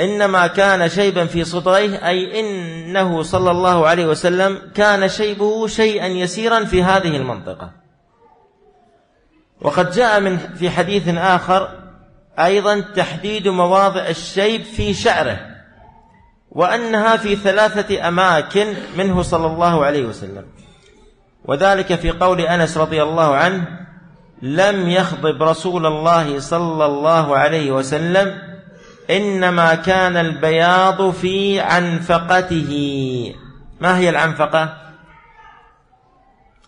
إنما كان شيبا في صدغيه أي إنه صلى الله عليه وسلم كان شيبه شيئا يسيرا في هذه المنطقة. وقد جاء من في حديث آخر أيضا تحديد مواضع الشيب في شعره وأنها في ثلاثة أماكن منه صلى الله عليه وسلم. وذلك في قول أنس رضي الله عنه لم يخضب رسول الله صلى الله عليه وسلم إنما كان البياض في عنفقته. ما هي العنفقة؟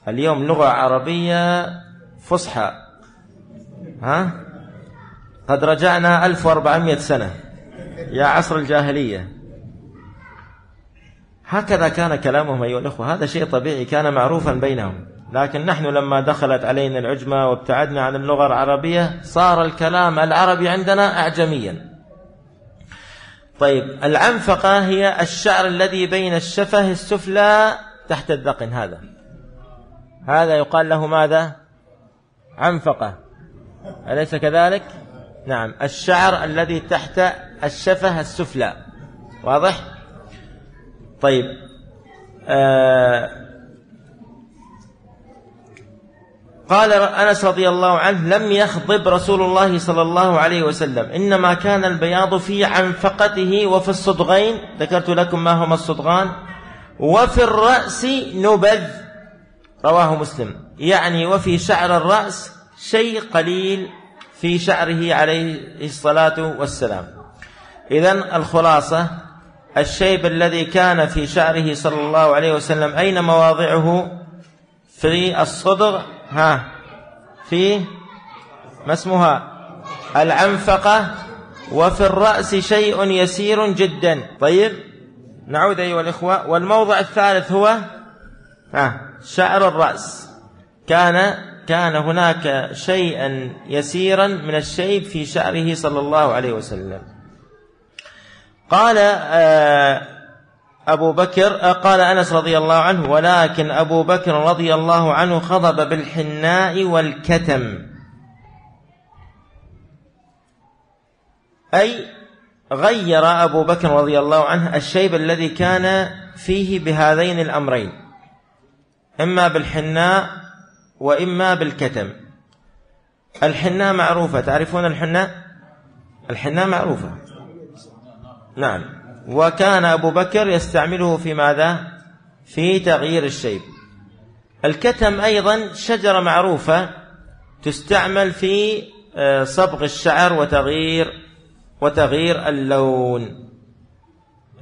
اليوم لغة عربية فصحى. ها؟ قد رجعنا 1400 سنة يا عصر الجاهلية. هكذا كان كلامهم أيها الأخوة. هذا شيء طبيعي كان معروفا بينهم. لكن نحن لما دخلت علينا العجمة وابتعدنا عن اللغة العربية صار الكلام العربي عندنا أعجميا. طيب العنفقة هي الشعر الذي بين الشفه السفلى تحت الذقن هذا. هذا يقال له ماذا؟ عنفقة. أليس كذلك؟ نعم. الشعر الذي تحت الشفة السفلى. واضح؟ طيب. آه قال أنس رضي الله عنه لم يخضب رسول الله صلى الله عليه وسلم. إنما كان البياض في عنفقته وفي الصدغين. ذكرت لكم ما هما الصدغان. وفي الرأس نبذ. رواه مسلم. يعني وفي شعر الرأس شيء قليل في شعره عليه الصلاة والسلام. اذا الخلاصة الشيب الذي كان في شعره صلى الله عليه وسلم أين مواضعه؟ في الصدغ ها في ما اسمها؟ العنفقة وفي الرأس شيء يسير جدا. طيب نعود أيها الإخوة والموضع الثالث هو ها شعر الرأس. كان كان هناك شيئا يسيرا من الشيب في شعره صلى الله عليه وسلم. قال آه أبو بكر قال أنس رضي الله عنه ولكن أبو بكر رضي الله عنه خضب بالحناء والكتم. أي غير أبو بكر رضي الله عنه الشيب الذي كان فيه بهذين الأمرين إما بالحناء وإما بالكتم. الحناء معروفة. تعرفون الحناء الحناء معروفة. نعم. وكان أبو بكر يستعمله في ماذا؟ في تغيير الشيب. الكتم أيضا شجرة معروفة تستعمل في آه، صبغ الشعر وتغيير وتغيير اللون.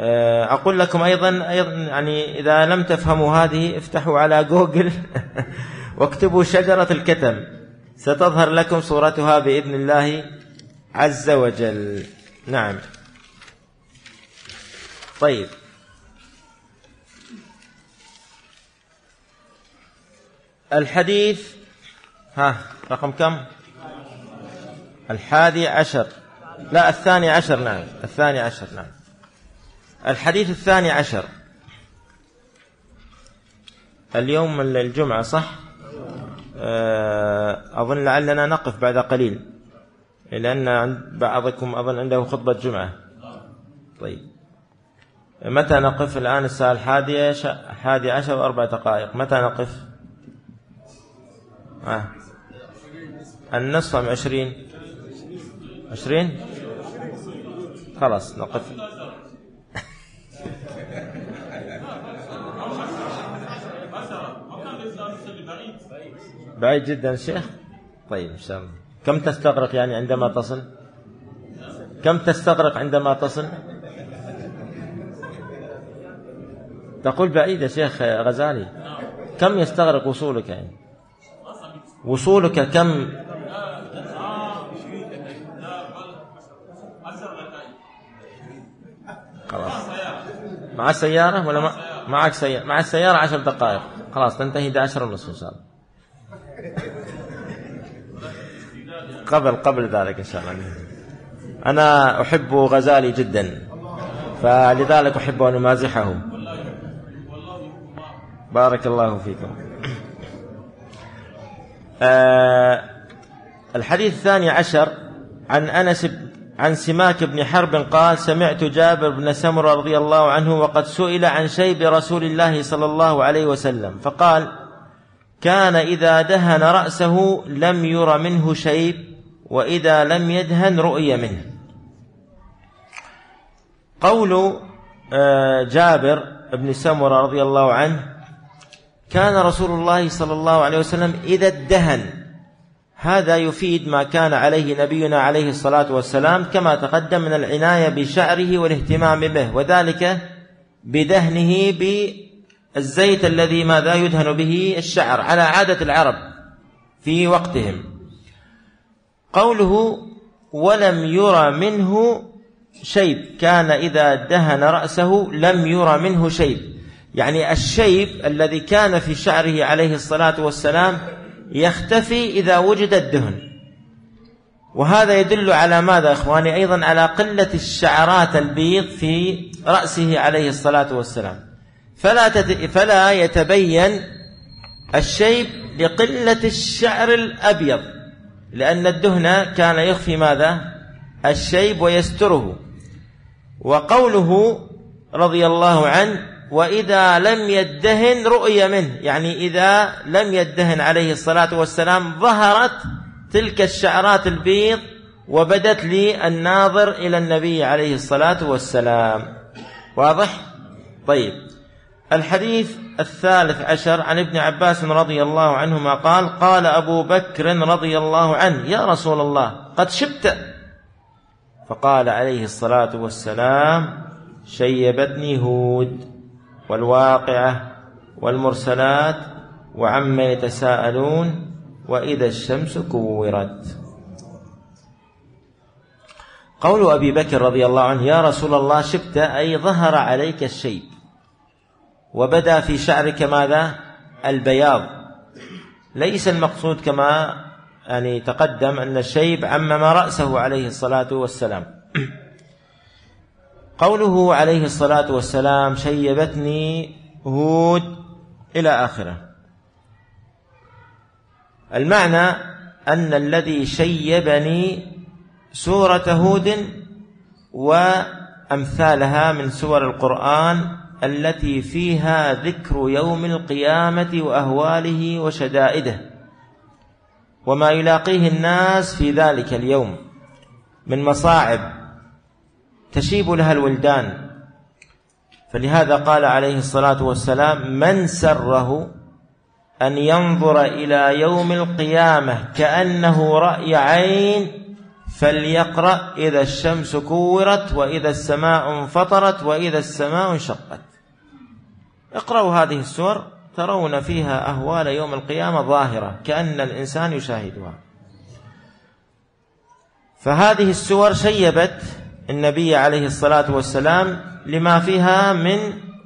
آه، أقول لكم أيضا أيضا يعني إذا لم تفهموا هذه افتحوا على جوجل. [laughs] واكتبوا شجرة الكتم. ستظهر لكم صورتها بإذن الله عز وجل. نعم. طيب. الحديث ها رقم كم؟ الحادي عشر. لا الثاني عشر نعم. الثاني عشر نعم. الحديث الثاني عشر. اليوم الجمعة صح؟ أظن لعلنا نقف بعد قليل لأن بعضكم أظن عنده خطبة جمعة. طيب. متى نقف الآن الساعة الحادية الحادية عشر وأربع دقائق؟ متى نقف؟ آه. النصف أم عشرين؟ عشرين؟ خلاص نقف. بعيد جدا شيخ. طيب إن شاء الله كم تستغرق يعني عندما تصل؟ كم تستغرق عندما تصل؟ تقول بعيد يا شيخ غزالي. كم يستغرق وصولك يعني؟ وصولك كم؟ خلاص. مع السيارة ولا ما معك سيارة؟ مع السيارة عشر دقائق. خلاص تنتهي 11 ونصف إن شاء الله. قبل قبل ذلك إن شاء الله. أنا أحب غزالي جدا فلذلك أحب أن أمازحه. بارك الله فيكم. آه الحديث الثاني عشر عن أنس عن سماك بن حرب قال سمعت جابر بن سمر رضي الله عنه وقد سئل عن شيب رسول الله صلى الله عليه وسلم فقال كان إذا دهن رأسه لم ير منه شيب. وإذا لم يدهن رؤي منه. قول آه، جابر بن سمر رضي الله عنه كان رسول الله صلى الله عليه وسلم إذا ادهن. هذا يفيد ما كان عليه نبينا عليه الصلاة والسلام كما تقدم من العناية بشعره والاهتمام به وذلك بدهنه بالزيت الذي ماذا يدهن به الشعر على عادة العرب في وقتهم. قوله ولم يرى منه شيب. كان إذا دهن رأسه لم يرى منه شيب. يعني الشيب الذي كان في شعره عليه الصلاة والسلام يختفي إذا وجد الدهن. وهذا يدل على ماذا إخواني؟ أيضا على قلة الشعرات البيض في رأسه عليه الصلاة والسلام. فلا, فلا يتبين الشيب لقلة الشعر الأبيض. لأن الدهن كان يخفي ماذا؟ الشيب ويستره. وقوله رضي الله عنه وإذا لم يدهن رؤي منه. يعني إذا لم يدهن عليه الصلاة والسلام ظهرت تلك الشعرات البيض وبدت لي الناظر إلى النبي عليه الصلاة والسلام. واضح؟ طيب. الحديث الثالث عشر عن ابن عباس رضي الله عنهما قال قال أبو بكر رضي الله عنه يا رسول الله قد شبت. فقال عليه الصلاة والسلام شيبتني هود والواقعة والمرسلات وعما يتساءلون وإذا الشمس كورت. قول أبي بكر رضي الله عنه يا رسول الله شبت أي ظهر عليك الشيب. وبدا في شعرك ماذا البياض. ليس المقصود كما يعني تقدم أن الشيب عمم رأسه عليه الصلاة والسلام. [clears throat] قوله عليه الصلاة والسلام شيبتني هود إلى آخره. المعنى أن الذي شيبني سورة هود وأمثالها من سور القرآن التي فيها ذكر يوم القيامة وأهواله وشدائده وما يلاقيه الناس في ذلك اليوم من مصاعب تشيب لها الولدان. فلهذا قال عليه الصلاة والسلام من سره أن ينظر إلى يوم القيامة كأنه رأي عين فليقرأ إذا الشمس كورت وإذا السماء انفطرت وإذا السماء انشقت. اقرأوا هذه السور ترون فيها أهوال يوم القيامة ظاهرة كأن الإنسان يشاهدها. فهذه السور شيبت النبي عليه الصلاة والسلام لما فيها من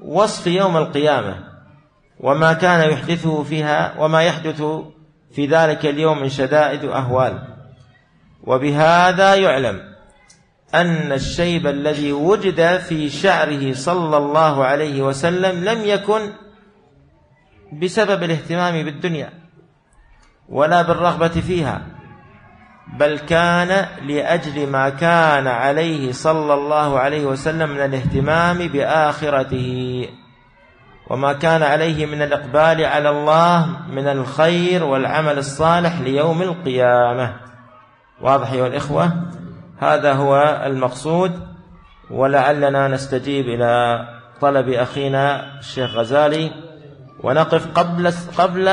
وصف يوم القيامة وما كان يحدثه فيها وما يحدث في ذلك اليوم من شدائد وأهوال وبهذا يعلم أن الشيب الذي وجد في شعره صلى الله عليه وسلم لم يكن بسبب الاهتمام بالدنيا ولا بالرغبة فيها بل كان لأجل ما كان عليه صلى الله عليه وسلم من الاهتمام بآخرته وما كان عليه من الإقبال على الله من الخير والعمل الصالح ليوم القيامة. واضح أيها الإخوة؟ هذا هو المقصود ولعلنا نستجيب إلى طلب أخينا الشيخ غزالي ونقف قبل قبل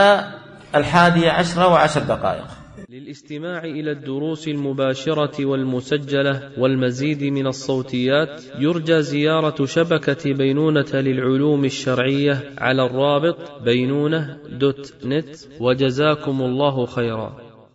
الحادية عشرة وعشر دقائق. للاستماع إلى الدروس المباشرة والمسجلة والمزيد من الصوتيات يرجى زيارة شبكة بينونة للعلوم الشرعية على الرابط بينونة دوت نت وجزاكم الله خيرا.